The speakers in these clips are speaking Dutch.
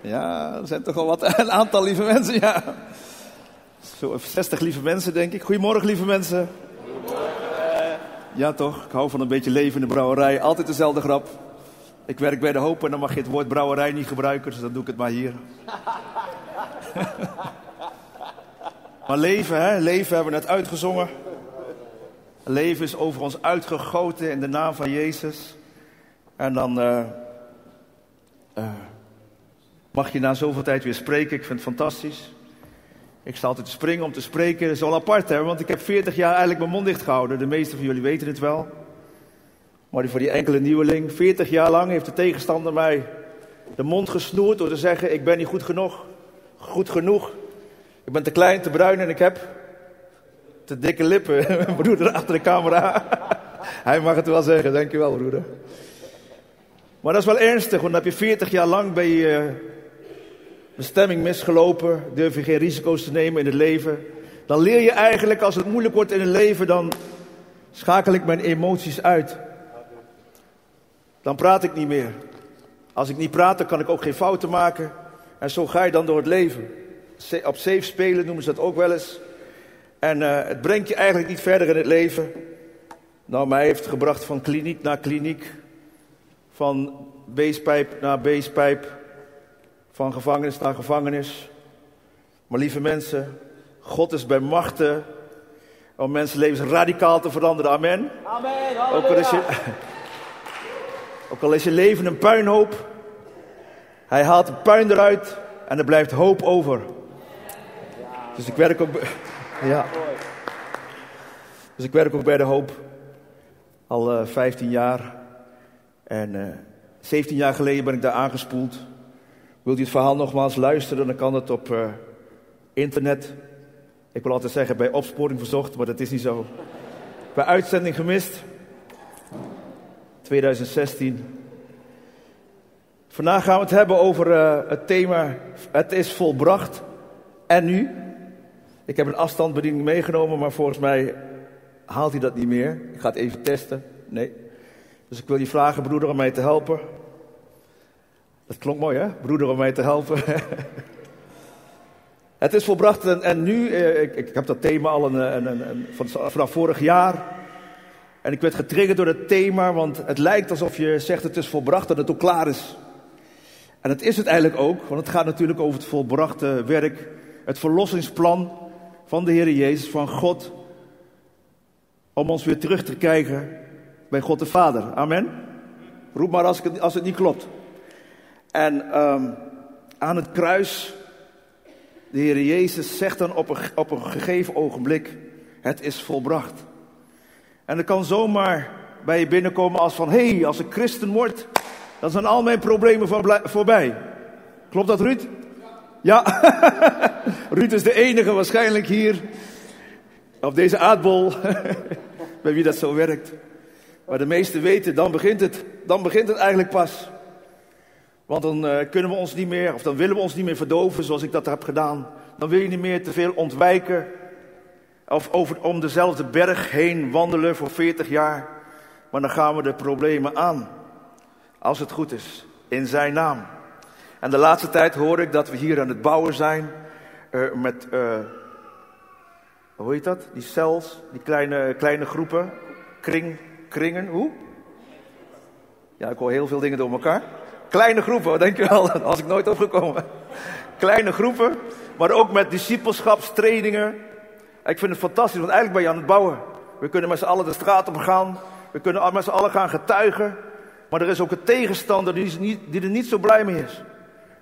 Ja, er zijn toch al wat, een aantal lieve mensen, ja. Zo 60 lieve mensen, denk ik. Goedemorgen, lieve mensen. Ja, toch? Ik hou van een beetje leven in de brouwerij. Altijd dezelfde grap. Ik werk bij de Hoop en dan mag je het woord brouwerij niet gebruiken, dus dan doe ik het maar hier. maar leven, hè? Leven hebben we net uitgezongen. Leven is over ons uitgegoten in de naam van Jezus. En dan uh, mag je na zoveel tijd weer spreken. Ik vind het fantastisch. Ik sta altijd te springen om te spreken. Dat is wel apart, hè? Want ik heb 40 jaar eigenlijk mijn mond dicht gehouden. De meeste van jullie weten het wel. Maar voor die enkele nieuweling, 40 jaar lang heeft de tegenstander mij de mond gesnoerd door te zeggen: Ik ben niet goed genoeg. Goed genoeg. Ik ben te klein, te bruin en ik heb te dikke lippen. Mijn broeder achter de camera. Hij mag het wel zeggen, dankjewel broeder. Maar dat is wel ernstig, want dan heb je 40 jaar lang bij je bestemming misgelopen. Durf je geen risico's te nemen in het leven. Dan leer je eigenlijk, als het moeilijk wordt in het leven, dan schakel ik mijn emoties uit. Dan praat ik niet meer. Als ik niet praat, dan kan ik ook geen fouten maken. En zo ga je dan door het leven. Op safe spelen noemen ze dat ook wel eens. En uh, het brengt je eigenlijk niet verder in het leven. Nou, mij heeft gebracht van kliniek naar kliniek. Van beestpijp naar beestpijp. Van gevangenis naar gevangenis. Maar lieve mensen, God is bij machten om mensenlevens radicaal te veranderen. Amen. Amen. Ook al, is je, ook al is je leven een puinhoop. Hij haalt de puin eruit en er blijft hoop over. Dus ik werk ook. Ja. Dus ik werk ook bij de Hoop. Al uh, 15 jaar. En uh, 17 jaar geleden ben ik daar aangespoeld. Wilt u het verhaal nogmaals luisteren, dan kan het op uh, internet. Ik wil altijd zeggen bij opsporing verzocht, maar dat is niet zo. Bij uitzending gemist. 2016. Vandaag gaan we het hebben over uh, het thema Het is volbracht. En nu? Ik heb een afstandsbediening meegenomen, maar volgens mij haalt hij dat niet meer. Ik ga het even testen. Nee. Dus ik wil je vragen, broeder, om mij te helpen. Dat klonk mooi, hè? Broeder, om mij te helpen. het is volbracht en, en nu, eh, ik, ik, heb dat thema al een, een, een, van, vanaf vorig jaar. En ik werd getriggerd door het thema, want het lijkt alsof je zegt het is volbracht, dat het ook klaar is. En dat is het eigenlijk ook, want het gaat natuurlijk over het volbrachte werk, het verlossingsplan van de Heer Jezus, van God, om ons weer terug te krijgen bij God de Vader. Amen. Roep maar als, het, als het niet klopt. En um, aan het kruis, de Heer Jezus zegt dan op een, op een gegeven ogenblik, het is volbracht. En het kan zomaar bij je binnenkomen als van, hé, hey, als ik christen word, dan zijn al mijn problemen voorbij. Klopt dat, Ruud? Ja, Ruud is de enige waarschijnlijk hier op deze aardbol bij wie dat zo werkt. Maar de meesten weten, dan begint het, dan begint het eigenlijk pas. Want dan uh, kunnen we ons niet meer, of dan willen we ons niet meer verdoven zoals ik dat heb gedaan. Dan wil je niet meer te veel ontwijken of over, om dezelfde berg heen wandelen voor 40 jaar. Maar dan gaan we de problemen aan, als het goed is, in zijn naam. En de laatste tijd hoor ik dat we hier aan het bouwen zijn uh, met, uh, hoe heet dat? Die cells, die kleine, kleine groepen, kring, kringen, hoe? Ja, ik hoor heel veel dingen door elkaar. Kleine groepen, denk je wel, was ik nooit opgekomen. Kleine groepen, maar ook met discipelschapstrainingen. Ik vind het fantastisch, want eigenlijk ben je aan het bouwen. We kunnen met z'n allen de straat op gaan. We kunnen met z'n allen gaan getuigen. Maar er is ook een tegenstander die, niet, die er niet zo blij mee is.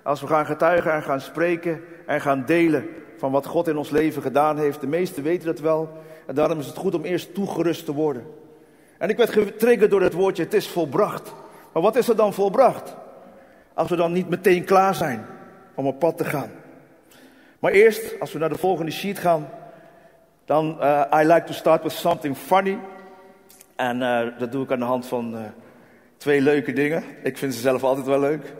Als we gaan getuigen en gaan spreken en gaan delen van wat God in ons leven gedaan heeft. De meesten weten dat wel. En daarom is het goed om eerst toegerust te worden. En ik werd getriggerd door het woordje, het is volbracht. Maar wat is er dan volbracht? Als we dan niet meteen klaar zijn om op pad te gaan. Maar eerst, als we naar de volgende sheet gaan, dan uh, I like to start with something funny. En uh, dat doe ik aan de hand van uh, twee leuke dingen. Ik vind ze zelf altijd wel leuk.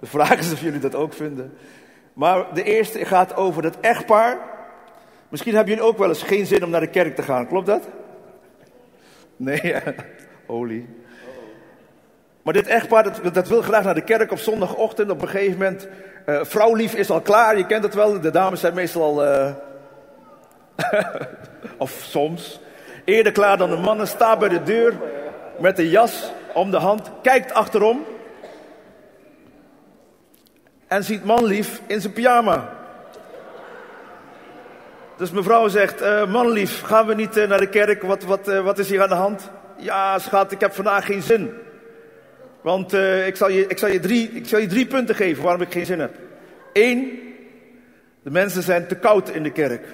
De vraag is of jullie dat ook vinden. Maar de eerste gaat over het echtpaar. Misschien hebben jullie ook wel eens geen zin om naar de kerk te gaan, klopt dat? Nee, olie. Maar dit echtpaar, dat, dat wil graag naar de kerk op zondagochtend. Op een gegeven moment, uh, vrouwlief is al klaar, je kent het wel. De dames zijn meestal al, uh, of soms, eerder klaar dan de mannen. Staat bij de deur met de jas om de hand, kijkt achterom. En ziet manlief in zijn pyjama. Dus mevrouw zegt, uh, manlief, gaan we niet naar de kerk? Wat, wat, wat is hier aan de hand? Ja, schat, ik heb vandaag geen zin. Want uh, ik, zal je, ik, zal je drie, ik zal je punten geven waarom ik geen zin heb. Eén, de mensen zijn te koud in de kerk.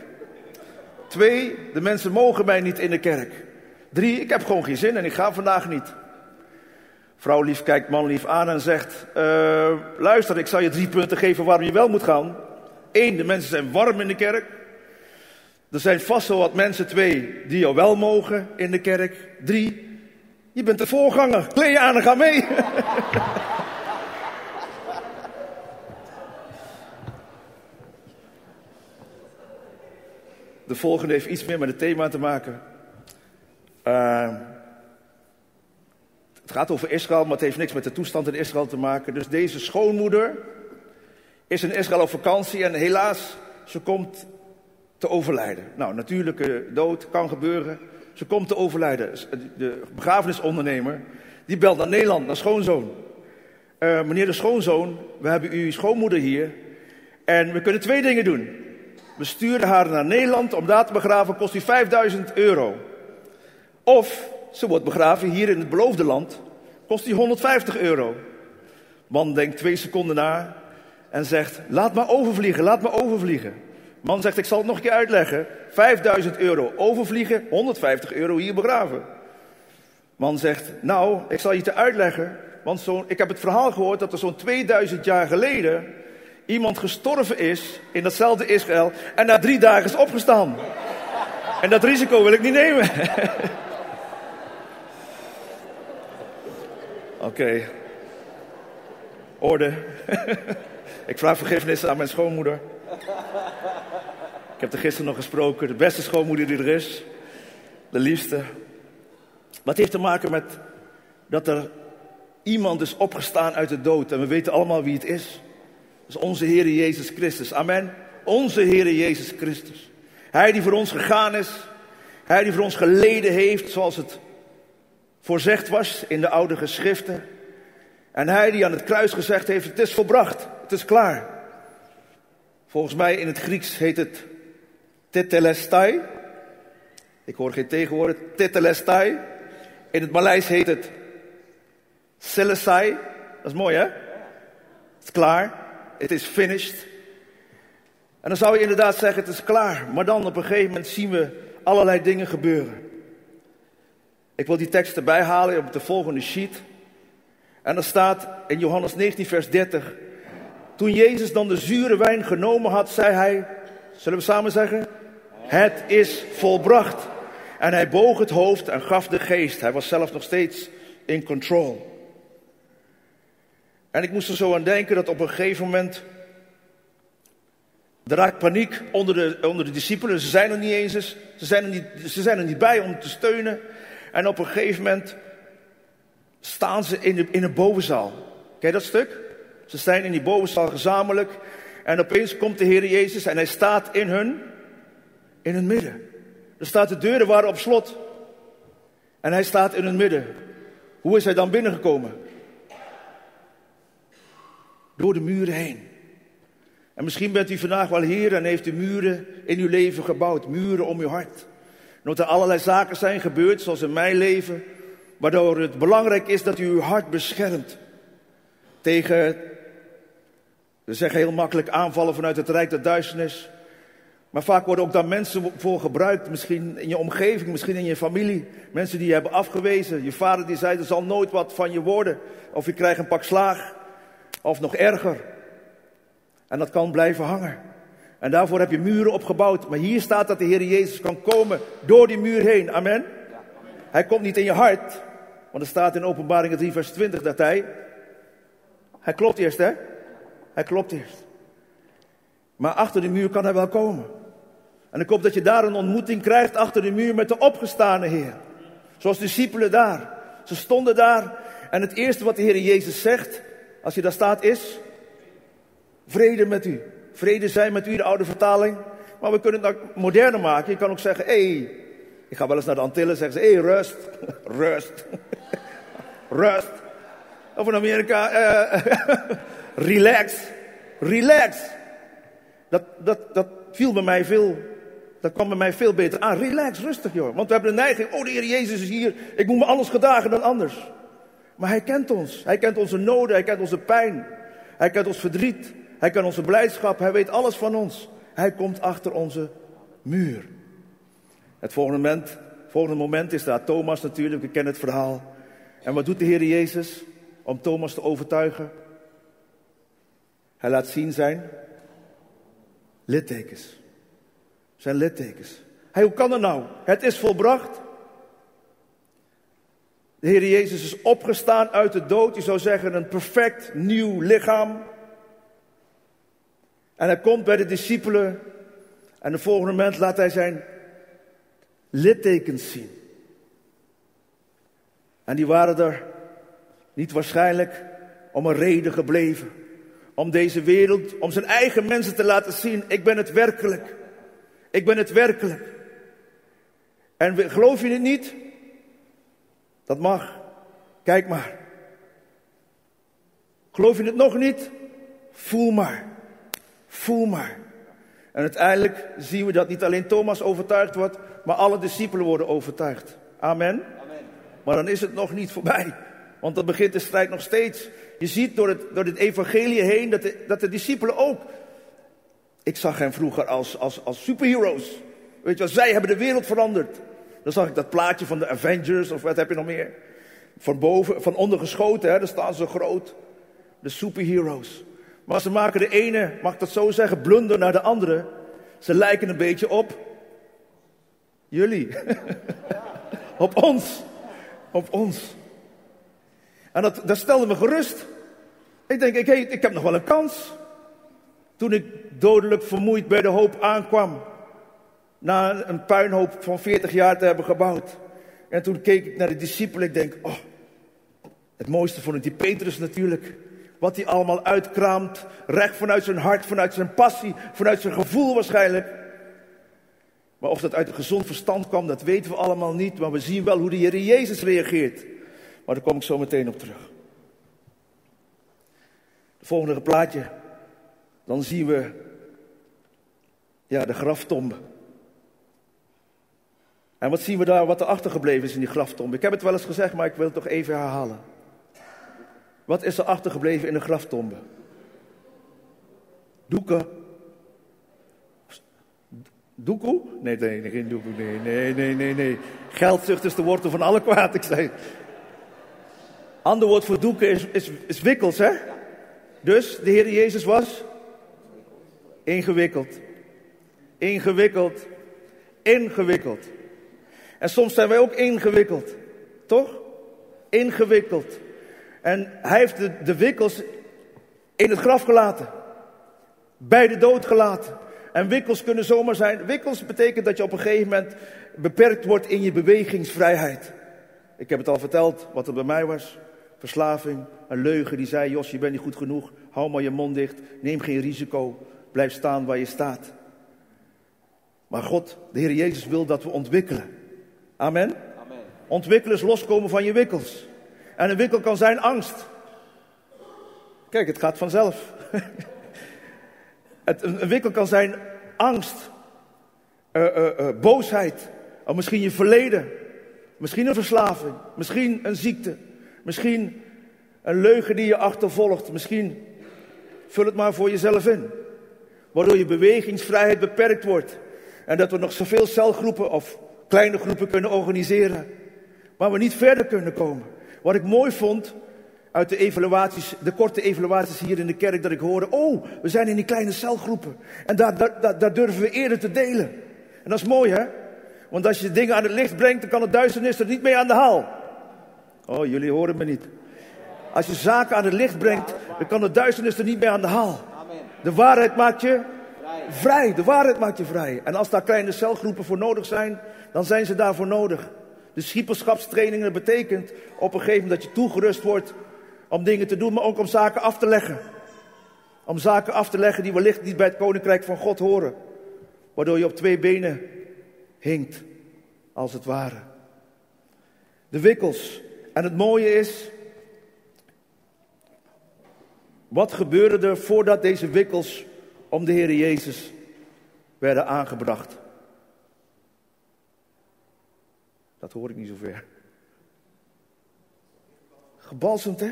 Twee, de mensen mogen mij niet in de kerk. Drie, ik heb gewoon geen zin en ik ga vandaag niet. Vrouw lief kijkt man lief aan en zegt: uh, Luister, ik zal je drie punten geven waarom je wel moet gaan. Eén, de mensen zijn warm in de kerk. Er zijn vast wel wat mensen, twee, die al wel mogen in de kerk. Drie, je bent de voorganger. Kleed je aan en ga mee. De volgende heeft iets meer met het thema te maken. Uh, het gaat over Israël, maar het heeft niks met de toestand in Israël te maken. Dus deze schoonmoeder is in Israël op vakantie en helaas, ze komt te overlijden. Nou, natuurlijke dood kan gebeuren. Ze komt te overlijden. De begrafenisondernemer, die belt naar Nederland, naar schoonzoon. Uh, meneer de schoonzoon, we hebben uw schoonmoeder hier. En we kunnen twee dingen doen. We sturen haar naar Nederland om daar te begraven, kost u 5000 euro. Of ze wordt begraven hier in het beloofde land, kost u 150 euro. Man denkt twee seconden na en zegt: Laat me overvliegen, laat me overvliegen. Man zegt, ik zal het nog een keer uitleggen. 5000 euro overvliegen, 150 euro hier begraven. Man zegt, nou, ik zal je te uitleggen. Want zo, ik heb het verhaal gehoord dat er zo'n 2000 jaar geleden iemand gestorven is in datzelfde Israël en na drie dagen is opgestaan. En dat risico wil ik niet nemen. Oké. Orde. ik vraag vergiffenis aan mijn schoonmoeder. Ik heb er gisteren nog gesproken. De beste schoonmoeder die er is. De liefste. Wat heeft te maken met dat er iemand is opgestaan uit de dood. En we weten allemaal wie het is. Dat is onze Heer Jezus Christus. Amen. Onze Heer Jezus Christus. Hij die voor ons gegaan is. Hij die voor ons geleden heeft zoals het voorzegd was in de oude geschriften. En hij die aan het kruis gezegd heeft, het is volbracht, het is klaar. Volgens mij in het Grieks heet het tetelestai. Ik hoor geen tegenwoorden. Tetelestai. In het Maleis heet het selesai. Dat is mooi hè? Het is klaar. Het is finished. En dan zou je inderdaad zeggen het is klaar. Maar dan op een gegeven moment zien we allerlei dingen gebeuren. Ik wil die tekst erbij halen op de volgende sheet. En er staat in Johannes 19 vers 30. Toen Jezus dan de zure wijn genomen had, zei hij, zullen we samen zeggen? Het is volbracht. En hij boog het hoofd en gaf de geest. Hij was zelf nog steeds in control. En ik moest er zo aan denken dat op een gegeven moment. Er raakt paniek onder de, onder de discipelen. Ze zijn er niet eens. Ze zijn er niet, ze zijn er niet bij om te steunen. En op een gegeven moment staan ze in, de, in een bovenzaal. Ken dat stuk? Ze staan in die bovenzaal gezamenlijk. En opeens komt de Heer Jezus en hij staat in hun in het midden. Er staat de deuren waren op slot. En hij staat in het midden. Hoe is hij dan binnengekomen? Door de muren heen. En misschien bent u vandaag wel hier en heeft u muren in uw leven gebouwd. Muren om uw hart. omdat er allerlei zaken zijn gebeurd, zoals in mijn leven. Waardoor het belangrijk is dat u uw hart beschermt. Tegen, we zeggen heel makkelijk, aanvallen vanuit het rijk der duisternis. Maar vaak worden ook daar mensen voor gebruikt, misschien in je omgeving, misschien in je familie. Mensen die je hebben afgewezen. Je vader die zei, er zal nooit wat van je worden. Of je krijgt een pak slaag. Of nog erger. En dat kan blijven hangen. En daarvoor heb je muren opgebouwd. Maar hier staat dat de Heer Jezus kan komen door die muur heen. Amen. Hij komt niet in je hart. Want er staat in openbaring 3 vers 20 dat hij... Hij klopt eerst hè. Hij klopt eerst. Maar achter de muur kan hij wel komen. En ik hoop dat je daar een ontmoeting krijgt achter de muur met de opgestane Heer. Zoals de discipelen daar. Ze stonden daar En het eerste wat de Heer Jezus zegt, als je daar staat, is vrede met u. Vrede zijn met u, de oude vertaling. Maar we kunnen het ook moderner maken. Je kan ook zeggen, hé, hey, ik ga wel eens naar de Antillen zeggen ze, hé, hey, rust, rust, rust. Of in Amerika, uh, relax, relax. Dat, dat, dat viel bij mij veel, dat kwam bij mij veel beter aan. Relax, rustig joh. Want we hebben de neiging, oh de Heer Jezus is hier, ik moet me anders gedragen dan anders. Maar Hij kent ons. Hij kent onze noden, Hij kent onze pijn. Hij kent ons verdriet. Hij kent onze blijdschap. Hij weet alles van ons. Hij komt achter onze muur. Het volgende moment, volgende moment is daar Thomas natuurlijk, we kennen het verhaal. En wat doet de Heer Jezus om Thomas te overtuigen? Hij laat zien zijn littekens. Zijn littekens. Hoe kan dat nou? Het is volbracht. De Heer Jezus is opgestaan uit de dood. Je zou zeggen een perfect nieuw lichaam. En hij komt bij de discipelen. En de volgende moment laat hij zijn littekens zien. En die waren er niet waarschijnlijk om een reden gebleven. Om deze wereld, om zijn eigen mensen te laten zien. Ik ben het werkelijk. Ik ben het werkelijk. En geloof je het niet? Dat mag. Kijk maar. Geloof je het nog niet? Voel maar. Voel maar. En uiteindelijk zien we dat niet alleen Thomas overtuigd wordt, maar alle discipelen worden overtuigd. Amen. Amen. Maar dan is het nog niet voorbij. Want dan begint de strijd nog steeds. Je ziet door het, door het evangelie heen dat de, dat de discipelen ook. Ik zag hen vroeger als, als, als superheroes. Weet je wel, zij hebben de wereld veranderd. Dan zag ik dat plaatje van de Avengers of wat heb je nog meer. Van boven, van onder geschoten, hè, daar staan ze groot. De superheroes. Maar ze maken de ene, mag ik dat zo zeggen, blunder naar de andere. Ze lijken een beetje op jullie. op ons. Op ons. En dat, dat stelde me gerust. Ik denk, ik, ik heb nog wel een kans. Toen ik dodelijk vermoeid bij de hoop aankwam. Na een puinhoop van 40 jaar te hebben gebouwd. En toen keek ik naar de discipelen. Ik denk, oh, het mooiste vond ik die Petrus natuurlijk. Wat hij allemaal uitkraamt. Recht vanuit zijn hart, vanuit zijn passie, vanuit zijn gevoel waarschijnlijk. Maar of dat uit een gezond verstand kwam, dat weten we allemaal niet. Maar we zien wel hoe de Heer Jezus reageert. Maar daar kom ik zo meteen op terug. Het volgende plaatje. Dan zien we ja, de graftombe. En wat zien we daar, wat er achtergebleven is in die graftombe? Ik heb het wel eens gezegd, maar ik wil het toch even herhalen. Wat is er achtergebleven in de graftombe? Doeken. Doekoe? Nee, nee, geen doekoe. Nee, nee, nee, nee, nee. Geldzucht is de wortel van alle kwaad, ik zei. Ander woord voor doeken is, is, is wikkels, hè? Dus de Heer Jezus was ingewikkeld. Ingewikkeld. Ingewikkeld. En soms zijn wij ook ingewikkeld. Toch? Ingewikkeld. En hij heeft de, de wikkels in het graf gelaten. Bij de dood gelaten. En wikkels kunnen zomaar zijn. Wikkels betekent dat je op een gegeven moment beperkt wordt in je bewegingsvrijheid. Ik heb het al verteld wat er bij mij was. Verslaving, een leugen die zei: Jos, je bent niet goed genoeg. Hou maar je mond dicht. Neem geen risico. Blijf staan waar je staat. Maar God, de Heer Jezus, wil dat we ontwikkelen. Amen. Amen. Ontwikkelen is loskomen van je wikkels. En een wikkel kan zijn angst. Kijk, het gaat vanzelf. het, een, wikkel kan zijn angst, uh, uh, uh, boosheid, of misschien je verleden, misschien een verslaving, misschien een ziekte, misschien een leugen die je achtervolgt, misschien vul het maar voor jezelf in. Waardoor je bewegingsvrijheid beperkt wordt. En dat we nog zoveel celgroepen of kleine groepen kunnen organiseren. Waar we niet verder kunnen komen. Wat ik mooi vond uit de evaluaties, de korte evaluaties hier in de kerk, dat ik hoorde, oh, we zijn in die kleine celgroepen. En daar, durven we eerder te delen. En dat is mooi, hè? Want als je dingen aan het licht brengt, dan kan het duisternis er niet mee aan de haal. Oh, jullie horen me niet. Als je zaken aan het licht brengt, dan kan de duisternis er niet mee aan de haal. De waarheid maakt je vrij. De waarheid maakt je vrij. En als daar kleine celgroepen voor nodig zijn, dan zijn ze daarvoor nodig. Discipelschapstraining, dat betekent op een gegeven moment dat je toegerust wordt om dingen te doen, maar ook om zaken af te leggen. Om zaken af te leggen die wellicht niet bij het koninkrijk van God horen. Waardoor je op twee benen hinkt, als het ware. De wikkels. En het mooie is, wat gebeurde er voordat deze wikkels om de Heer Jezus werden aangebracht? Dat hoor ik niet zover. Gebalsemd, hè?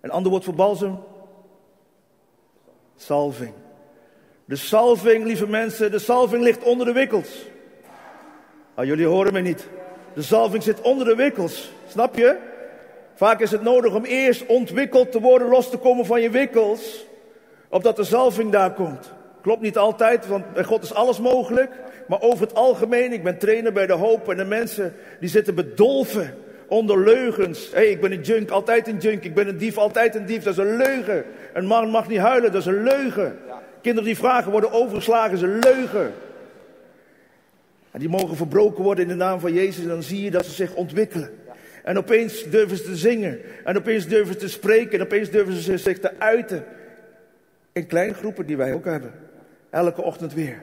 Een ander woord voor balsem? Salving. De salving, lieve mensen, de salving ligt onder de wikkels. Ah, jullie horen me niet. De salving zit onder de wikkels. Snap je? Vaak is het nodig om eerst ontwikkeld te worden, los te komen van je wikkels. Opdat de salving daar komt. Klopt niet altijd, want bij God is alles mogelijk. Maar over het algemeen, ik ben trainer bij de hoop en de mensen die zitten bedolven onder leugens. Hey, ik ben een junk, altijd een junk. Ik ben een dief, altijd een dief. Dat is een leugen. Een man mag niet huilen, dat is een leugen. Kinderen die vragen worden overgeslagen, is een leugen. En die mogen verbroken worden in de naam van Jezus. En dan zie je dat ze zich ontwikkelen. En opeens durven ze te zingen. En opeens durven ze te spreken. En opeens durven ze zich te uiten. In kleine groepen die wij ook hebben. Elke ochtend weer.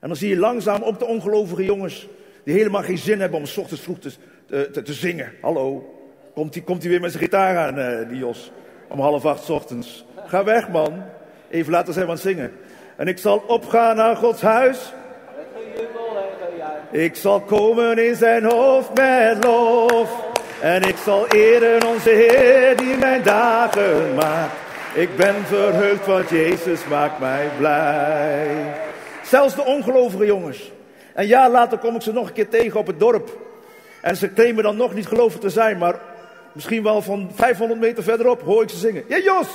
En dan zie je langzaam ook de ongelovige jongens. Die helemaal geen zin hebben om s ochtends vroeg te, te, te zingen. Hallo. Komt hij komt weer met zijn gitaar aan, uh, die Jos. Om half acht ochtends. Ga weg, man. Even later zijn we zingen. En ik zal opgaan naar Gods huis. Ik zal komen in zijn hoofd met lof. En ik zal eren onze Heer die mijn dagen maakt. Ik ben verheugd, want Jezus maakt mij blij. Zelfs de ongelovige jongens. Een jaar later kom ik ze nog een keer tegen op het dorp. En ze claimen dan nog niet gelovig te zijn, maar misschien wel van 500 meter verderop hoor ik ze zingen. Ja, Jos!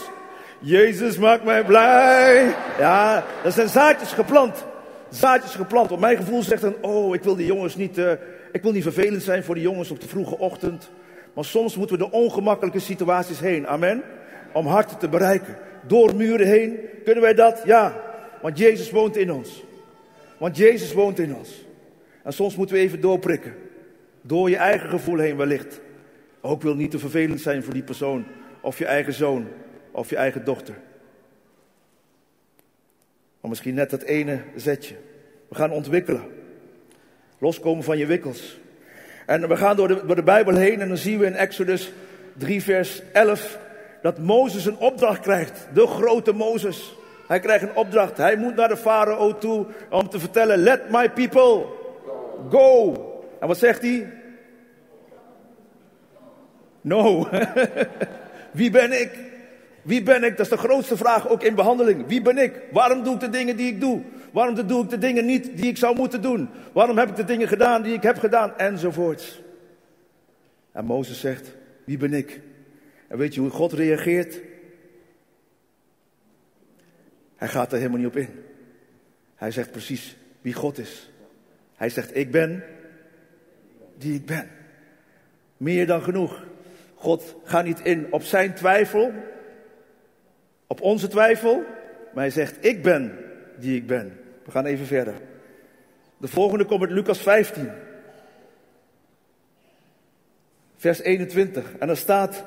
Jezus maakt mij blij. Ja, dat zijn zaadjes geplant. Zaadjes geplant. Op mijn gevoel zegt dan, oh, ik wil die jongens niet, uh, ik wil niet vervelend zijn voor die jongens op de vroege ochtend. Maar soms moeten we de ongemakkelijke situaties heen. Amen. Om harten te bereiken. Door muren heen. Kunnen wij dat? Ja. Want Jezus woont in ons. Want Jezus woont in ons. En soms moeten we even doorprikken. Door je eigen gevoel heen wellicht. Ook wil niet te vervelend zijn voor die persoon. Of je eigen zoon. Of je eigen dochter. Maar misschien net dat ene zetje. We gaan ontwikkelen. Loskomen van je wikkels. En we gaan door de, door de Bijbel heen en dan zien we in Exodus 3 vers 11 dat Mozes een opdracht krijgt. De grote Mozes. Hij krijgt een opdracht. Hij moet naar de farao toe om te vertellen: Let my people go. En wat zegt hij? No. Wie ben ik? Wie ben ik? Dat is de grootste vraag ook in behandeling. Wie ben ik? Waarom doe ik de dingen die ik doe? Waarom doe ik de dingen niet die ik zou moeten doen? Waarom heb ik de dingen gedaan die ik heb gedaan? Enzovoorts. En Mozes zegt: Wie ben ik? En weet je hoe God reageert? Hij gaat er helemaal niet op in. Hij zegt precies wie God is. Hij zegt: Ik ben die ik ben. Meer dan genoeg. God gaat niet in op zijn twijfel, op onze twijfel, maar hij zegt: Ik ben die ik ben. We gaan even verder. De volgende komt uit Lucas 15, vers 21. En er staat: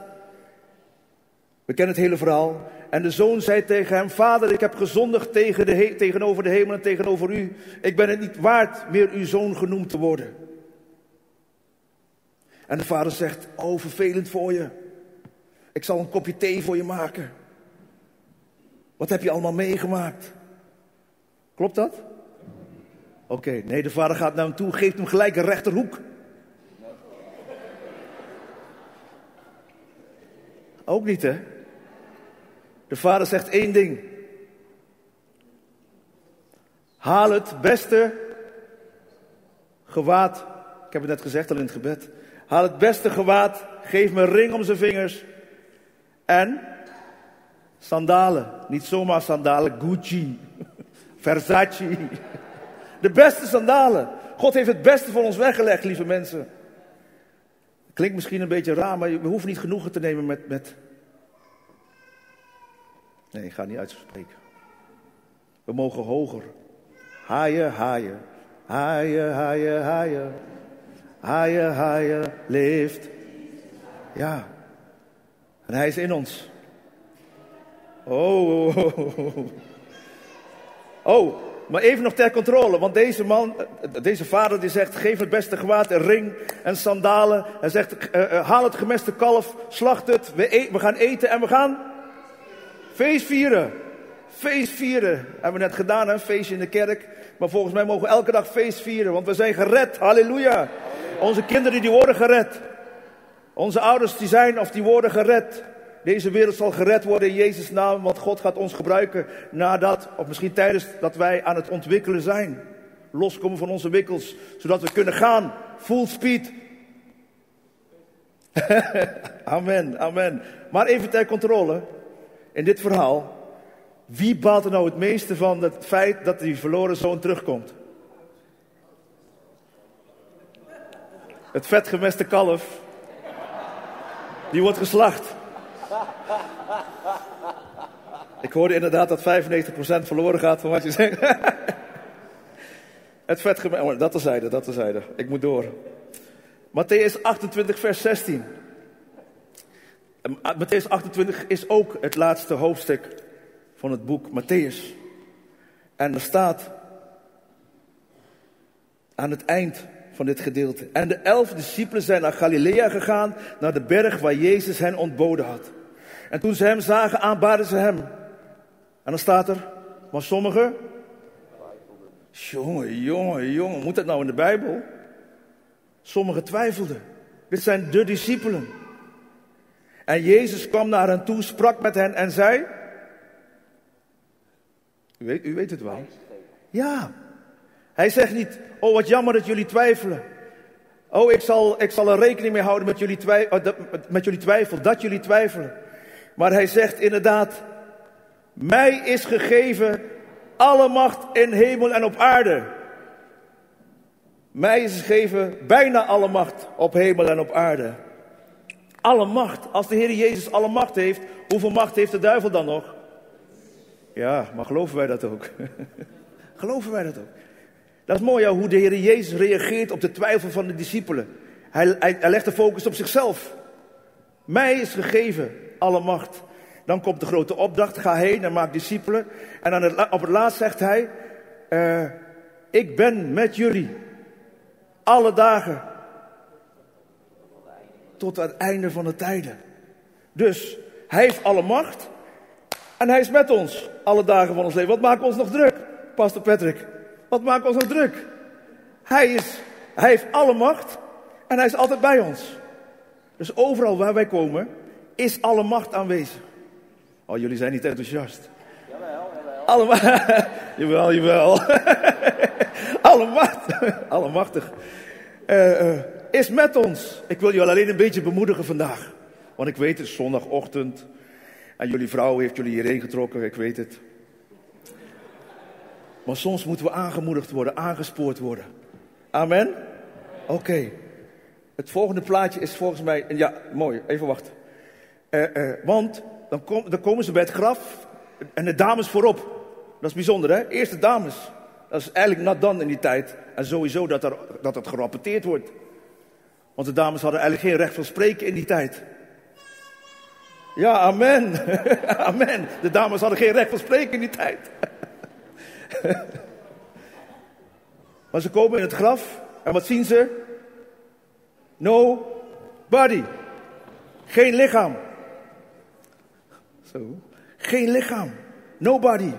We kennen het hele verhaal. En de zoon zei tegen hem: Vader, ik heb gezondigd tegen de tegenover de hemel en tegenover u. Ik ben het niet waard meer uw zoon genoemd te worden. En de vader zegt: Oh, vervelend voor je. Ik zal een kopje thee voor je maken. Wat heb je allemaal meegemaakt? Klopt dat? Oké, nee, de vader gaat naar hem toe, geeft hem gelijk een rechterhoek. Ook niet, hè? De vader zegt één ding. Haal het beste gewaad. Ik heb het net gezegd al in het gebed. Haal het beste gewaad. Geef me een ring om zijn vingers. En sandalen. Niet zomaar sandalen. Gucci. Versace. De beste sandalen. God heeft het beste voor ons weggelegd, lieve mensen. Klinkt misschien een beetje raar, maar we hoeven niet genoegen te nemen met, met Nee, ik ga niet uitspreken. We mogen hoger. Haaien, haaien. Haaien, haaien, haaien. Higher, higher leeft. Ja. En hij is in ons. Oh, oh, oh, oh. oh, maar even nog ter controle. Want deze man, deze vader die zegt, geef het beste gewaad, een ring en sandalen. Hij zegt, uh, haal het gemeste kalf, slacht het. We, e we gaan eten en we gaan feest vieren. Feest vieren. Hebben we net gedaan, een feestje in de kerk. Maar volgens mij mogen we elke dag feest vieren, want we zijn gered. Halleluja. Onze kinderen die worden gered. Onze ouders die zijn of die worden gered. Deze wereld zal gered worden in Jezus' naam, want God gaat ons gebruiken nadat, of misschien tijdens dat wij aan het ontwikkelen zijn. Loskomen van onze wikkels, zodat we kunnen gaan. Full speed. amen, amen. Maar even ter controle. In dit verhaal. Wie baalt er nou het meeste van het feit dat die verloren zoon terugkomt? Het vetgemeste kalf. Die wordt geslacht. Ik hoorde inderdaad dat 95% verloren gaat van wat je zegt. Het vetgemeste. Oh, dat terzijde, dat terzijde. Ik moet door. Matthäus 28, vers 16. Matthäus 28 is ook het laatste hoofdstuk van het boek Matthäus. En er staat aan het eind van dit gedeelte. En de elf discipelen zijn naar Galilea gegaan, naar de berg waar Jezus hen ontboden had. En toen ze hem zagen, aanbaden ze hem. En dan staat er, maar sommigen. Jongen, jongen, jongen, moet dat nou in de Bijbel? Sommigen twijfelden. Dit zijn de discipelen. En Jezus kwam naar hen toe, sprak met hen en zei. U weet, u weet het wel. Ja. Hij zegt niet, oh wat jammer dat jullie twijfelen. Oh, ik zal, ik zal er rekening mee houden met jullie, twijfel, oh, met jullie twijfel, dat jullie twijfelen. Maar hij zegt inderdaad, mij is gegeven alle macht in hemel en op aarde. Mij is gegeven bijna alle macht op hemel en op aarde. Alle macht. Als de Heer Jezus alle macht heeft, hoeveel macht heeft de duivel dan nog? Ja, maar geloven wij dat ook? geloven wij dat ook? Dat is mooi hoe de Heer Jezus reageert op de twijfel van de discipelen. Hij, hij, legt de focus op zichzelf. Mij is gegeven alle macht. Dan komt de grote opdracht, ga heen en maak discipelen. En aan het, op het laatst zegt hij, uh, ik ben met jullie alle dagen tot het einde van de tijden. Dus hij heeft alle macht en hij is met ons alle dagen van ons leven. Wat maakt ons nog druk, Pastor Patrick? Wat maakt ons nog druk? Hij, is, hij heeft alle macht en hij is altijd bij ons. Dus overal waar wij komen, is alle macht aanwezig. Oh, jullie zijn niet enthousiast. Jawel, jawel. Alle, jawel, jawel. alle macht, allemachtig. Uh, uh, is met ons. Ik wil jullie alleen een beetje bemoedigen vandaag. Want ik weet het zondagochtend. En jullie vrouw heeft jullie hierheen getrokken, ik weet het. Maar soms moeten we aangemoedigd worden, aangespoord worden. Amen? Oké. Het volgende plaatje is volgens mij. Ja, mooi, even wachten. Uh, uh, want dan, komen ze bij het graf en de dames voorop. Dat is bijzonder, hè? Eerst de dames. Dat is eigenlijk nat dan in die tijd. En sowieso dat, er, dat het gerapporteerd wordt. Want de dames hadden eigenlijk geen recht van spreken in die tijd. Ja, amen. amen. De dames hadden geen recht van spreken in die tijd. maar ze komen in het graf en wat zien ze? No body. Geen lichaam. Zo. Geen lichaam. Nobody.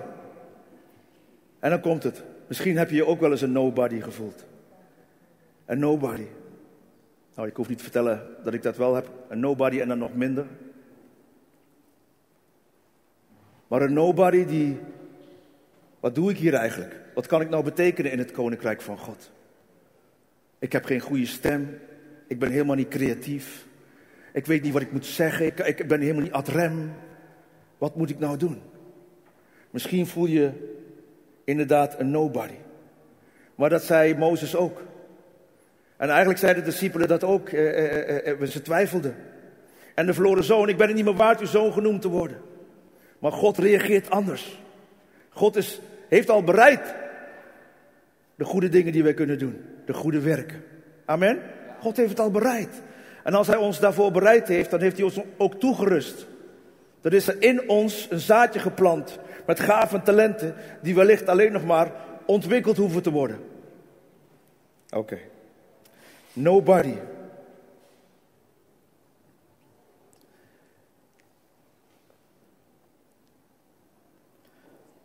En dan komt het. Misschien heb je je ook wel eens een nobody gevoeld. Een nobody. Nou, ik hoef niet te vertellen dat ik dat wel heb. Een nobody en dan nog minder. Maar een nobody die. Wat doe ik hier eigenlijk? Wat kan ik nou betekenen in het koninkrijk van God? Ik heb geen goede stem. Ik ben helemaal niet creatief. Ik weet niet wat ik moet zeggen. Ik, ik ben helemaal niet ad rem. Wat moet ik nou doen? Misschien voel je inderdaad een nobody. Maar dat zei Mozes ook. En eigenlijk zeiden de discipelen dat ook. Eh, eh, eh, ze twijfelden. En de verloren zoon, ik ben het niet meer waard uw zoon genoemd te worden. Maar God reageert anders. God is, heeft al bereid de goede dingen die wij kunnen doen. De goede werken. Amen? God heeft het al bereid. En als hij ons daarvoor bereid heeft, dan heeft hij ons ook toegerust. Er is er in ons een zaadje geplant met gaven en talenten die wellicht alleen nog maar ontwikkeld hoeven te worden. Oké. Nobody.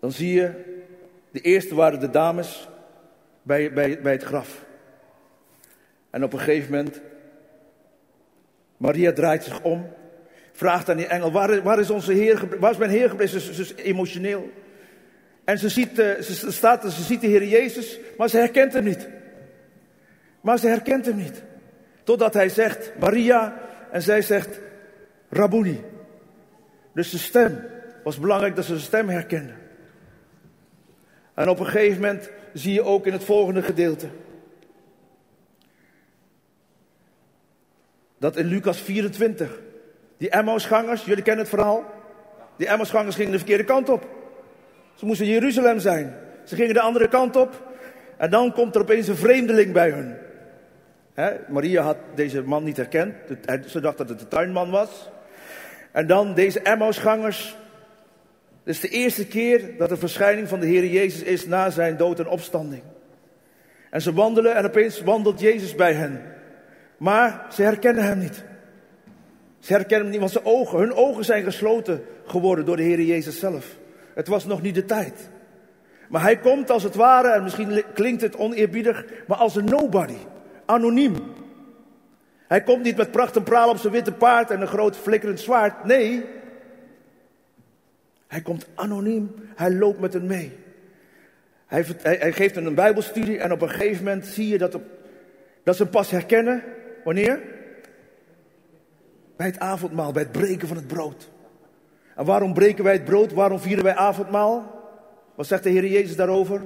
Dan zie je, de eerste waren de dames bij, bij, bij het graf. En op een gegeven moment, Maria draait zich om, vraagt aan die engel, waar, waar is onze Heer, waar is mijn Heer gebleven? Ze, is emotioneel. En ze ziet, eh, ze, staat, ze ziet de Heer Jezus, maar ze herkent hem niet. Maar ze herkent hem niet. Totdat hij zegt, Maria, en zij zegt, Rabuni. Dus de stem, was belangrijk dat ze de stem herkende. En op een gegeven moment zie je ook in het volgende gedeelte. Dat in Lucas 24, die Emmausgangers, jullie kennen het verhaal. Die Emmausgangers gingen de verkeerde kant op. Ze moesten in Jeruzalem zijn. Ze gingen de andere kant op. En dan komt er opeens een vreemdeling bij hun. Maria had deze man niet herkend. Ze dacht dat het de tuinman was. En dan deze Emmausgangers dit is de eerste keer dat de verschijning van de Heer Jezus is na zijn dood en opstanding. En ze wandelen en opeens wandelt Jezus bij hen. Maar ze herkennen hem niet. Ze herkennen hem niet, want zijn ogen, hun ogen zijn gesloten geworden door de Heer Jezus zelf. Het was nog niet de tijd. Maar hij komt als het ware, en misschien klinkt het oneerbiedig, maar als een nobody. Anoniem. Hij komt niet met pracht en praal op zijn witte paard en een groot flikkerend zwaard. Nee, hij komt anoniem, hij loopt met hen mee. Hij, hij, geeft hen een bijbelstudie en op een gegeven moment zie je dat, dat ze hem pas herkennen. Wanneer? Bij het avondmaal, bij het breken van het brood. En waarom breken wij het brood? Waarom vieren wij avondmaal? Wat zegt de Heer Jezus daarover?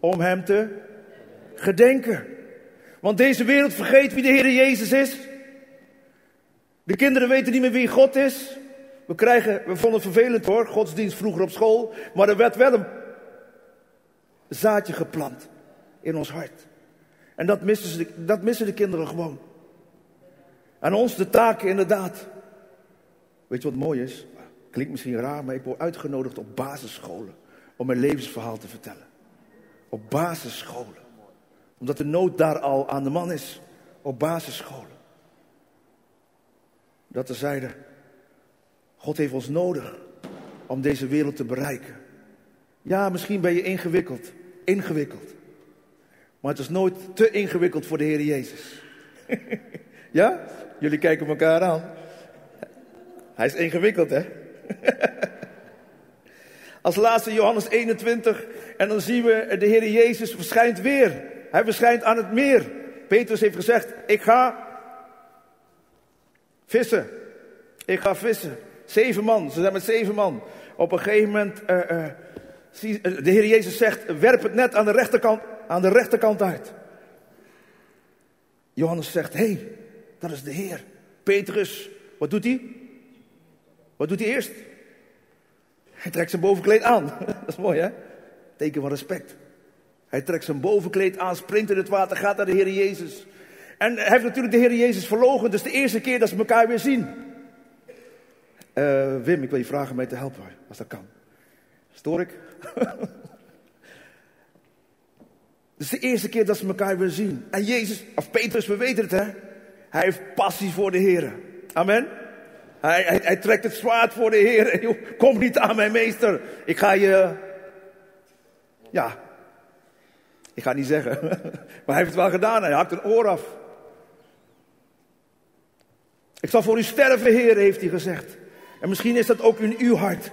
Om hem te gedenken. Want deze wereld vergeet wie de Heer Jezus is. De kinderen weten niet meer wie God is. We, krijgen, we vonden het vervelend hoor, godsdienst vroeger op school. Maar er werd wel een zaadje geplant in ons hart. En dat missen, ze, dat missen de kinderen gewoon. En ons de taken inderdaad. Weet je wat mooi is? Klinkt misschien raar, maar ik word uitgenodigd op basisscholen om mijn levensverhaal te vertellen. Op basisscholen. Omdat de nood daar al aan de man is. Op basisscholen. Dat zeiden, God heeft ons nodig om deze wereld te bereiken. Ja, misschien ben je ingewikkeld. Ingewikkeld. Maar het is nooit te ingewikkeld voor de Heer Jezus. ja? Jullie kijken elkaar aan. Hij is ingewikkeld, hè? Als laatste Johannes 21. En dan zien we de Heer Jezus verschijnt weer. Hij verschijnt aan het meer. Petrus heeft gezegd, ik ga vissen. Ik ga vissen. Zeven man, ze zijn met zeven man. Op een gegeven moment, uh, uh, de Heer Jezus zegt, werp het net aan de rechterkant, aan de rechterkant uit. Johannes zegt, hé, hey, dat is de Heer. Petrus, wat doet hij? Wat doet hij eerst? Hij trekt zijn bovenkleed aan. dat is mooi hè? Teken van respect. Hij trekt zijn bovenkleed aan, springt in het water, gaat naar de Heer Jezus. En hij heeft natuurlijk de Heer Jezus verlogen, dus de eerste keer dat ze elkaar weer zien. Uh, Wim, ik wil je vragen mij te helpen, als dat kan. Stoor ik? Het is de eerste keer dat ze elkaar weer zien. En Jezus, of Petrus, we weten het hè. Hij heeft passie voor de Heer. Amen. Hij, hij, trekt het zwaard voor de Heer. Kom niet aan mijn meester. Ik ga je. Ja. Ik ga niet zeggen. Maar hij heeft het wel gedaan. Hij hakt een oor af. Ik zal voor u sterven, Heer, heeft hij gezegd. En misschien is dat ook in uw hart.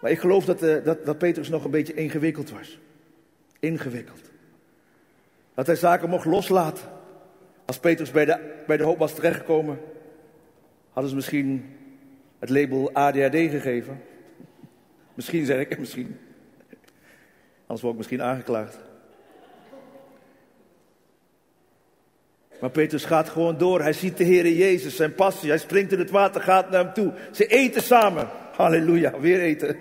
Maar ik geloof dat, uh, dat, dat Petrus nog een beetje ingewikkeld was. Ingewikkeld. Dat hij zaken mocht loslaten. Als Petrus bij de, bij de hoop was terechtgekomen, hadden ze misschien het label ADHD gegeven. Misschien zeg ik, misschien. Anders word ik misschien aangeklaagd. Maar Petrus gaat gewoon door. Hij ziet de Heer Jezus, zijn passie. Hij springt in het water, gaat naar hem toe. Ze eten samen. Halleluja, weer eten.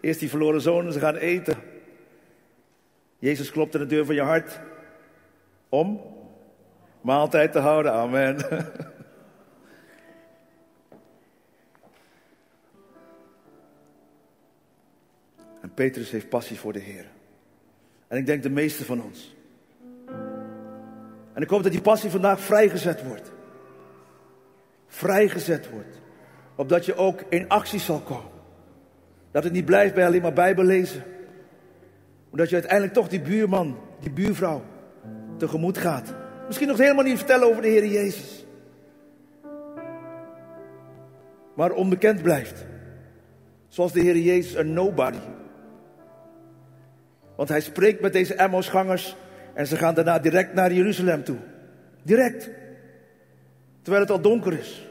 Eerst die verloren zonen, ze gaan eten. Jezus klopt aan de deur van je hart om maaltijd te houden. Amen. En Petrus heeft passie voor de Heer. En ik denk de meeste van ons. En ik hoop dat die passie vandaag vrijgezet wordt. Vrijgezet wordt. Opdat je ook in actie zal komen. Dat het niet blijft bij alleen maar Bijbel lezen. Maar dat je uiteindelijk toch die buurman, die buurvrouw tegemoet gaat. Misschien nog helemaal niet vertellen over de Heer Jezus. Maar onbekend blijft. Zoals de Heer Jezus een nobody. Want hij spreekt met deze Emmausgangers en ze gaan daarna direct naar Jeruzalem toe. Direct. Terwijl het al donker is.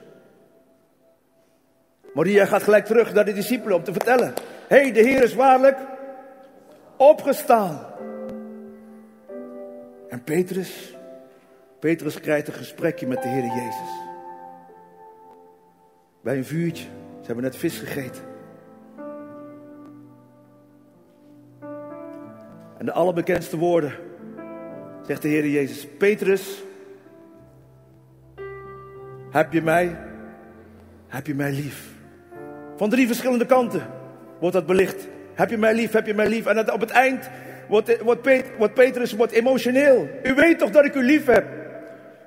Maria gaat gelijk terug naar de discipelen om te vertellen. Hé, hey, de Heer is waarlijk opgestaan. En Petrus, Petrus krijgt een gesprekje met de Heer Jezus. Bij een vuurtje. Ze hebben net vis gegeten. En de allerbekendste woorden zegt de Heer Jezus. Petrus, heb je mij, heb je mij lief? Van drie verschillende kanten wordt dat belicht. Heb je mij lief, heb je mij lief? En op het eind wordt, wordt, Petrus wordt emotioneel. U weet toch dat ik u lief heb?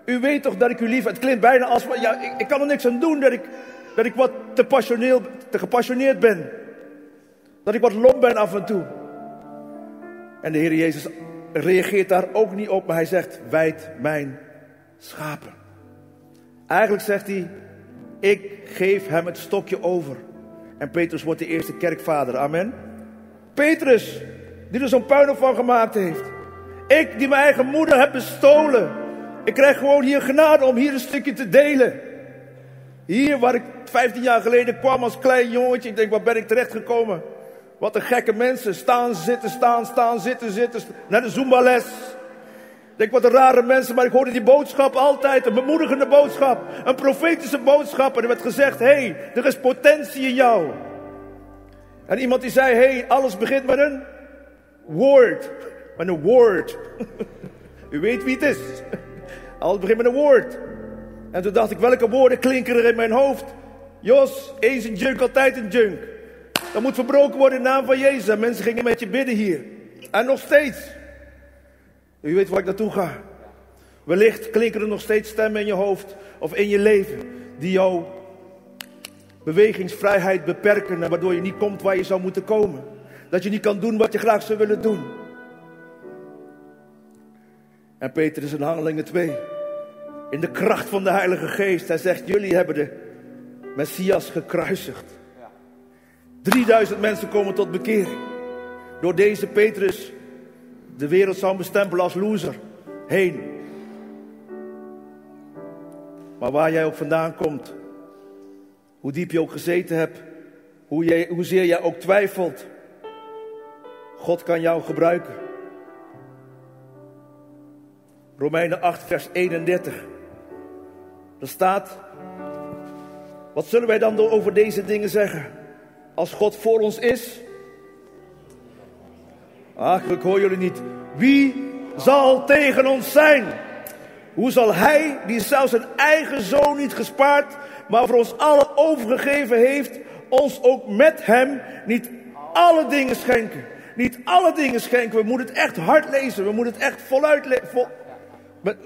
U weet toch dat ik u lief heb? Het klinkt bijna als, ja, ik, ik kan er niks aan doen dat ik, dat ik wat te, passioneel, te gepassioneerd ben. Dat ik wat lomp ben af en toe. En de Heer Jezus reageert daar ook niet op, maar hij zegt, wijd mijn schapen. Eigenlijk zegt hij, ik geef hem het stokje over. En Petrus wordt de eerste kerkvader. Amen. Petrus, die er zo'n puinhoop van gemaakt heeft. Ik, die mijn eigen moeder heb bestolen. Ik krijg gewoon hier genade om hier een stukje te delen. Hier waar ik 15 jaar geleden kwam als klein jongetje. Ik denk, waar ben ik terecht gekomen? Wat een gekke mensen. Staan, zitten, staan, staan, zitten, zitten. Naar de Zumba-les. Denk wat een rare mensen, maar ik hoorde die boodschap altijd. Een bemoedigende boodschap. Een profetische boodschap. En er werd gezegd, hé, hey, er is potentie in jou. En iemand die zei, hé, hey, alles begint met een woord. Met een woord. U weet wie het is. Alles begint met een woord. En toen dacht ik, welke woorden klinken er in mijn hoofd? Jos, eens een junk, altijd een junk. Dat moet verbroken worden in naam van Jezus. En mensen gingen met je bidden hier. En nog steeds. U weet waar ik naartoe ga. Wellicht klinken er nog steeds stemmen in je hoofd of in je leven die jouw bewegingsvrijheid beperken en waardoor je niet komt waar je zou moeten komen. Dat je niet kan doen wat je graag zou willen doen. En Peter is in Handelingen 2. In de kracht van de Heilige Geest. Hij zegt, jullie hebben de Messias gekruisigd. 3000 mensen komen tot bekering. Door deze Petrus de wereld zou bestempelen als loser. Heen. Maar waar jij ook vandaan komt. Hoe diep je ook gezeten hebt. Hoe jij, hoezeer jij ook twijfelt. God kan jou gebruiken. Romeinen 8, vers 31. Er staat. Wat zullen wij dan over deze dingen zeggen? Als God voor ons is. Ach, ik hoor jullie niet. Wie zal tegen ons zijn? Hoe zal hij, die zelfs zijn eigen zoon niet gespaard, maar voor ons allen overgegeven heeft, ons ook met hem niet alle dingen schenken? Niet alle dingen schenken. We moeten het echt hard lezen. We moeten het echt voluit lezen. Vol,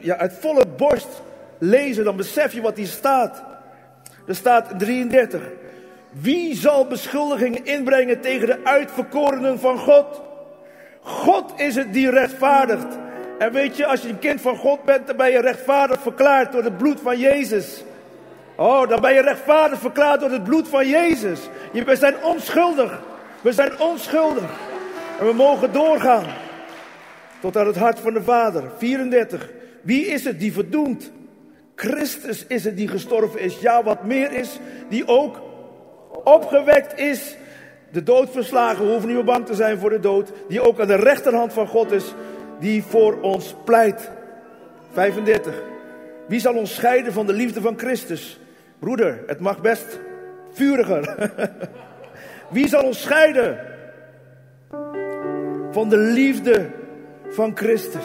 ja, uit volle borst lezen. Dan besef je wat hier staat. Er staat 33. Wie zal beschuldigingen inbrengen tegen de uitverkorenen van God? God is het die rechtvaardigt. En weet je, als je een kind van God bent, dan ben je rechtvaardig verklaard door het bloed van Jezus. Oh, dan ben je rechtvaardig verklaard door het bloed van Jezus. We zijn onschuldig. We zijn onschuldig. En we mogen doorgaan. Tot aan het hart van de Vader. 34. Wie is het die verdoemt? Christus is het die gestorven is. Ja, wat meer is, die ook opgewekt is. De dood verslagen, we hoeven niet meer bang te zijn voor de dood. Die ook aan de rechterhand van God is, die voor ons pleit. 35. Wie zal ons scheiden van de liefde van Christus? Broeder, het mag best vuriger. Wie zal ons scheiden van de liefde van Christus.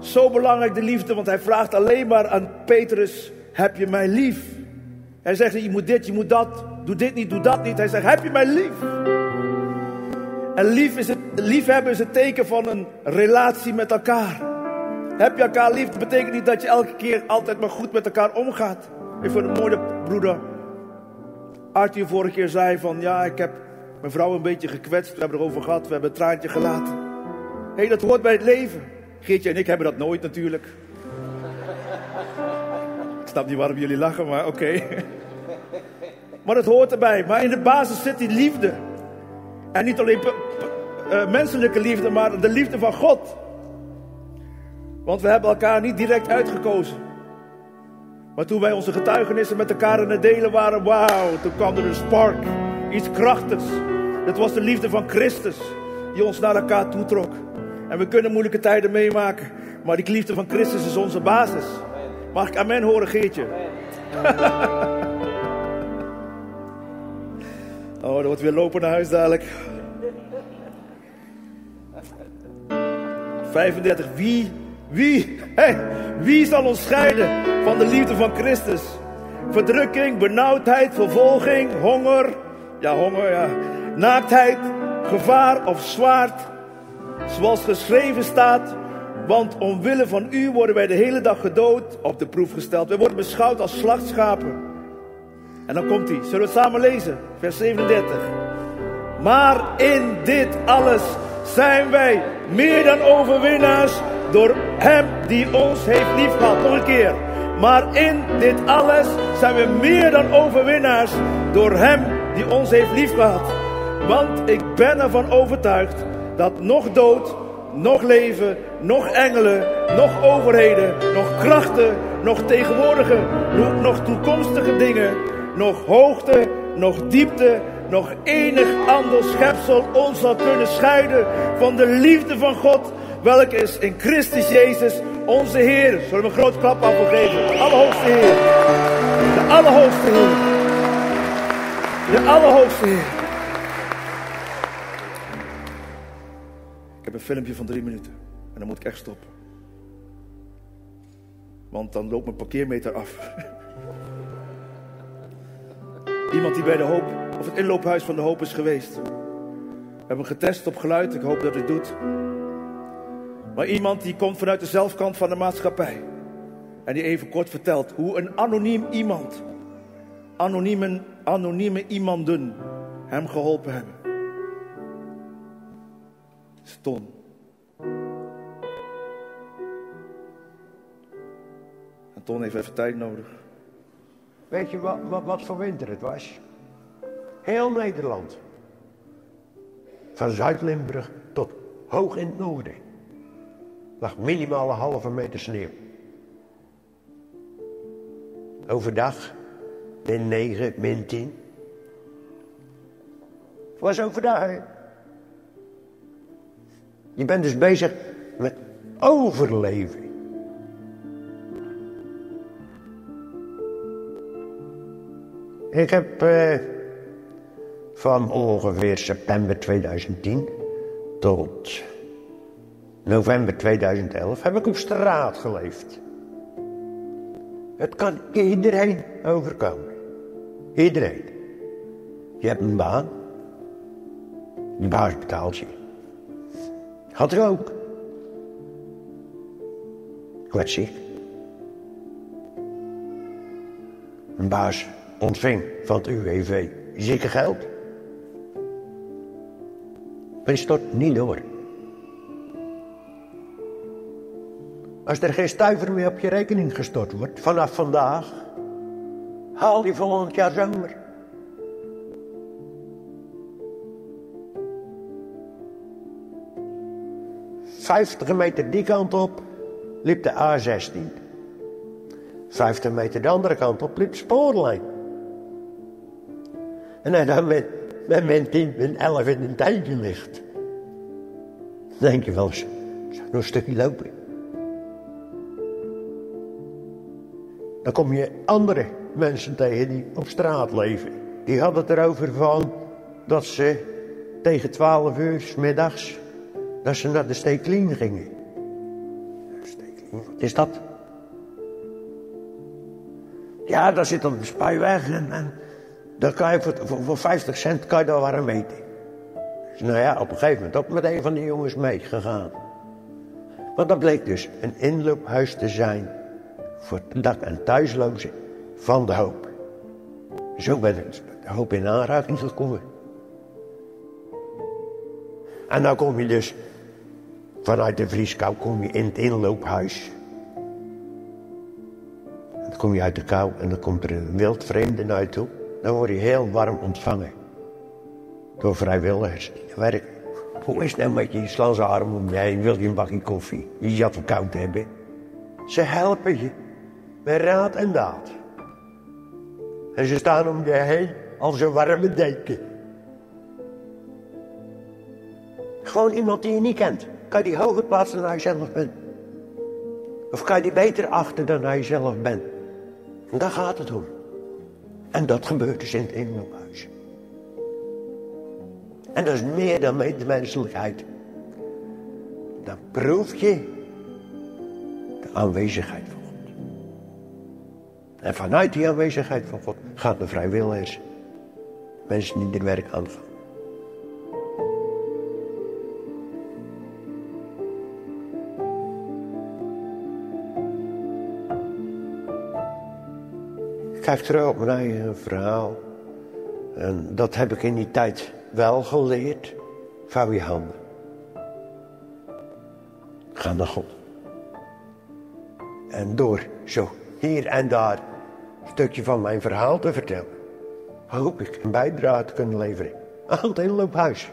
Zo belangrijk de liefde, want hij vraagt alleen maar aan Petrus: Heb je mij lief? Hij zegt: Je moet dit, je moet dat. Doe dit niet, doe dat niet. Hij zegt: Heb je mij lief? En lief is het, liefhebben is het teken van een relatie met elkaar. Heb je elkaar lief, dat betekent niet dat je elke keer altijd maar goed met elkaar omgaat. Ik vond het mooie broeder Arthur vorige keer zei van ja, ik heb mijn vrouw een beetje gekwetst. We hebben erover gehad, we hebben een traantje gelaten. Hé, hey, dat hoort bij het leven. Geertje en ik hebben dat nooit natuurlijk. Snap niet waarom jullie lachen, maar oké. maar het hoort erbij. Maar in de basis zit die liefde. En niet alleen uh, menselijke liefde, maar de liefde van God. Want we hebben elkaar niet direct uitgekozen. Maar toen wij onze getuigenissen met elkaar in het delen waren, wauw, toen kwam er een spark. Iets krachtigs. Het was de liefde van Christus die ons naar elkaar toetrok. En we kunnen moeilijke tijden meemaken, maar die liefde van Christus is onze basis. Mag ik amen horen, Geertje? oh, dat wordt weer lopen naar huis dadelijk. 35. Wie wie, hey, wie zal ons scheiden van de liefde van Christus? Verdrukking, benauwdheid, vervolging, honger. Ja, honger, ja. Naaktheid, gevaar of zwaard. Zoals geschreven staat. Want omwille van u worden wij de hele dag gedood, op de proef gesteld. Wij worden beschouwd als slachtschapen. En dan komt hij. Zullen we het samen lezen? Vers 37. Maar in dit alles zijn wij meer dan overwinnaars door Hem die ons heeft liefgehad. Nog een keer. Maar in dit alles zijn we meer dan overwinnaars door Hem die ons heeft liefgehad. Want ik ben ervan overtuigd dat nog dood, nog leven, nog engelen, nog overheden, nog krachten, nog tegenwoordige, nog toekomstige dingen, nog hoogte, nog diepte, nog enig ander schepsel ons zal kunnen scheiden van de liefde van God welke is in Christus Jezus onze Heer. Zullen we een groot klap aan geven? Allerhoogste Heer. De Allerhoogste Heer. De Allerhoogste Heer. Ik heb een filmpje van drie minuten. Dan moet ik echt stoppen. Want dan loopt mijn parkeermeter af. Iemand die bij de hoop, of het inloophuis van de hoop is geweest. We hebben getest op geluid. Ik hoop dat het doet. Maar iemand die komt vanuit de zelfkant van de maatschappij. En die even kort vertelt hoe een anoniem iemand, anonieme, anonieme iemanden hem geholpen hebben. Ston. Heeft even tijd nodig. Weet je wat, wat, wat voor winter het was? Heel Nederland. Van Zuid-Limburg tot hoog in het noorden lag minimaal een halve meter sneeuw. Overdag min 9, min 10. Het was overdag. Je bent dus bezig met overleven. Ik heb eh, van ongeveer september 2010 tot november 2011 heb ik op straat geleefd. Het kan iedereen overkomen. Iedereen. Je hebt een baan. Die baas betaalt je. Had ik ook. Ik. Een baas ontving van het UWV ziekengeld. Maar die stort niet door. Als er geen stuiver meer op je rekening gestort wordt, vanaf vandaag, haal je volgend jaar zomer. Vijftig meter die kant op liep de A16. Vijftig meter de andere kant op liep de spoorlijn. En dan met, met mijn 10, mijn 11 in een tijdje ligt. Dan denk je wel eens, nog een stukje lopen. Dan kom je andere mensen tegen die op straat leven. Die hadden het erover van dat ze tegen 12 uur s middags dat ze naar de Steeklien gingen. Wat is dat? Ja, daar zit dan de en dan kan je voor, voor, voor 50 cent kan je daar warm eten. Dus nou ja, op een gegeven moment ook met een van die jongens meegegaan. Want dat bleek dus een inloophuis te zijn voor dak- en thuislozen van de hoop. Zo ben de hoop in aanraking gekomen. En dan kom je dus vanuit de Vrieskou kom je in het inloophuis. Dan kom je uit de kou en dan komt er een wild vreemde naar je toe. Dan word je heel warm ontvangen. Door vrijwilligers. Werk. Hoe is het nou met je? Slaan ze arm om heen. Wil je een bakje koffie? Je zat voor koud hebben. Ze helpen je. Met raad en daad. En ze staan om je heen als een warme deken. Gewoon iemand die je niet kent. Kan je die hoger plaatsen dan je zelf bent? Of kan je die beter achter dan hij zelf bent? En daar gaat het om. En dat gebeurt dus in het inloophuis. En dat is meer dan medemenselijkheid. Dan proef je de aanwezigheid van God. En vanuit die aanwezigheid van God gaan de vrijwilligers, mensen die er werk aan. Kijk terug op mijn eigen verhaal. En dat heb ik in die tijd wel geleerd. Vouw je handen. Ga naar God. En door zo hier en daar een stukje van mijn verhaal te vertellen, hoop ik een bijdrage te kunnen leveren aan het inloophuis.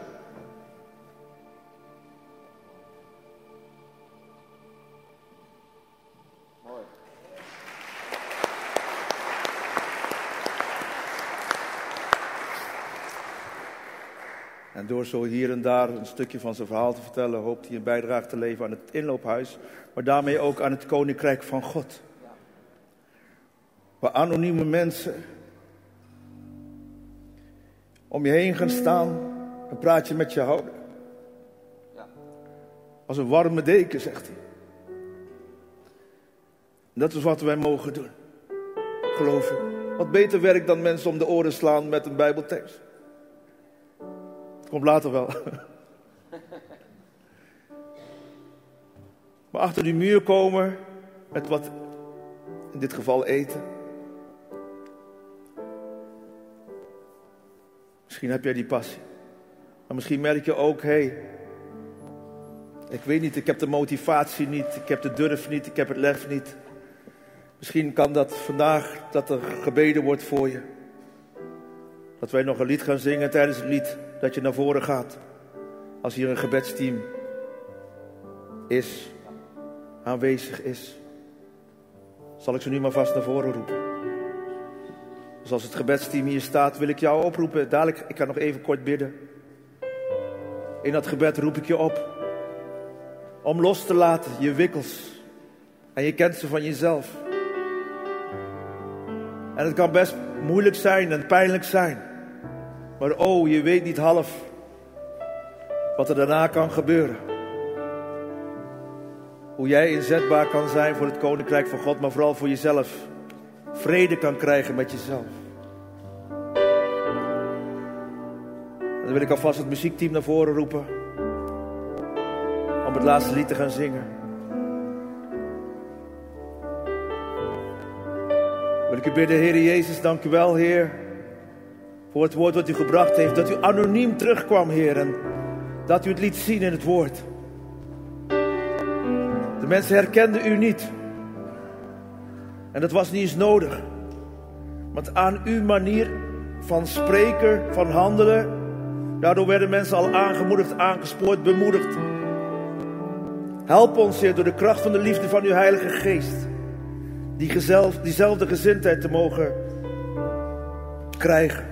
Door zo hier en daar een stukje van zijn verhaal te vertellen, hoopt hij een bijdrage te leveren aan het inloophuis, maar daarmee ook aan het koninkrijk van God. Waar anonieme mensen om je heen gaan staan, een praatje met je houden. Als een warme deken, zegt hij. Dat is wat wij mogen doen. Geloof ik. Wat beter werk dan mensen om de oren slaan met een Bijbeltekst. Komt later wel. Maar achter die muur komen met wat, in dit geval eten. Misschien heb jij die passie. Maar misschien merk je ook, hé, hey, ik weet niet, ik heb de motivatie niet, ik heb de durf niet, ik heb het lef niet. Misschien kan dat vandaag, dat er gebeden wordt voor je. Dat wij nog een lied gaan zingen tijdens het lied, dat je naar voren gaat. Als hier een gebedsteam is, aanwezig is. Zal ik ze nu maar vast naar voren roepen. Dus als het gebedsteam hier staat, wil ik jou oproepen. Dadelijk, ik ga nog even kort bidden. In dat gebed roep ik je op. Om los te laten, je wikkels. En je kent ze van jezelf. En het kan best moeilijk zijn en pijnlijk zijn. Maar oh, je weet niet half wat er daarna kan gebeuren. Hoe jij inzetbaar kan zijn voor het koninkrijk van God, maar vooral voor jezelf. Vrede kan krijgen met jezelf. En dan wil ik alvast het muziekteam naar voren roepen. Om het laatste lied te gaan zingen. Wil ik u bidden, Heer Jezus, dank u wel, Heer. Voor het woord wat u gebracht heeft. Dat u anoniem terugkwam, Heer. En dat u het liet zien in het woord. De mensen herkenden u niet. En dat was niet eens nodig. Want aan uw manier van spreken, van handelen. Daardoor werden mensen al aangemoedigd, aangespoord, bemoedigd. Help ons, Heer, door de kracht van de liefde van uw Heilige Geest. Die gezelf, diezelfde gezindheid te mogen krijgen.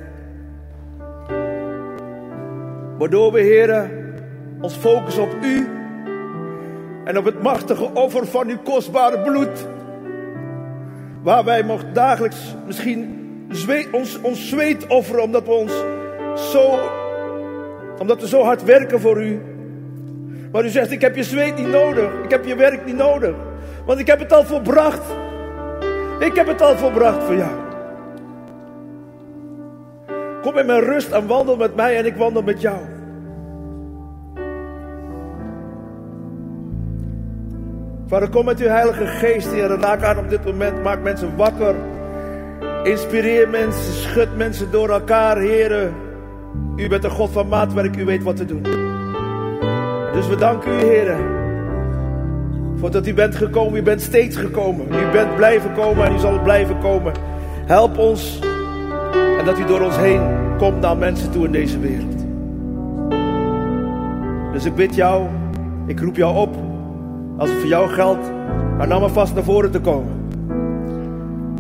Waardoor we, Heer, ons focussen op u. En op het machtige offer van uw kostbare bloed. Waar wij mogen dagelijks misschien zweet, ons, ons zweet offeren. Omdat we ons zo, omdat we zo hard werken voor u. Maar u zegt, ik heb je zweet niet nodig. Ik heb je werk niet nodig. Want ik heb het al volbracht. Ik heb het al volbracht voor jou. Kom in mijn rust en wandel met mij en ik wandel met jou. Vader, kom met uw Heilige Geest, Heer. Raak aan op dit moment. Maak mensen wakker. Inspireer mensen. Schud mensen door elkaar, Heer. U bent een God van maatwerk. U weet wat te doen. Dus we danken u, Heer. Voor dat u bent gekomen. U bent steeds gekomen. U bent blijven komen en u zal blijven komen. Help ons. En dat u door ons heen komt naar mensen toe in deze wereld. Dus ik bid jou. Ik roep jou op als het voor jou geldt, maar nou maar vast naar voren te komen.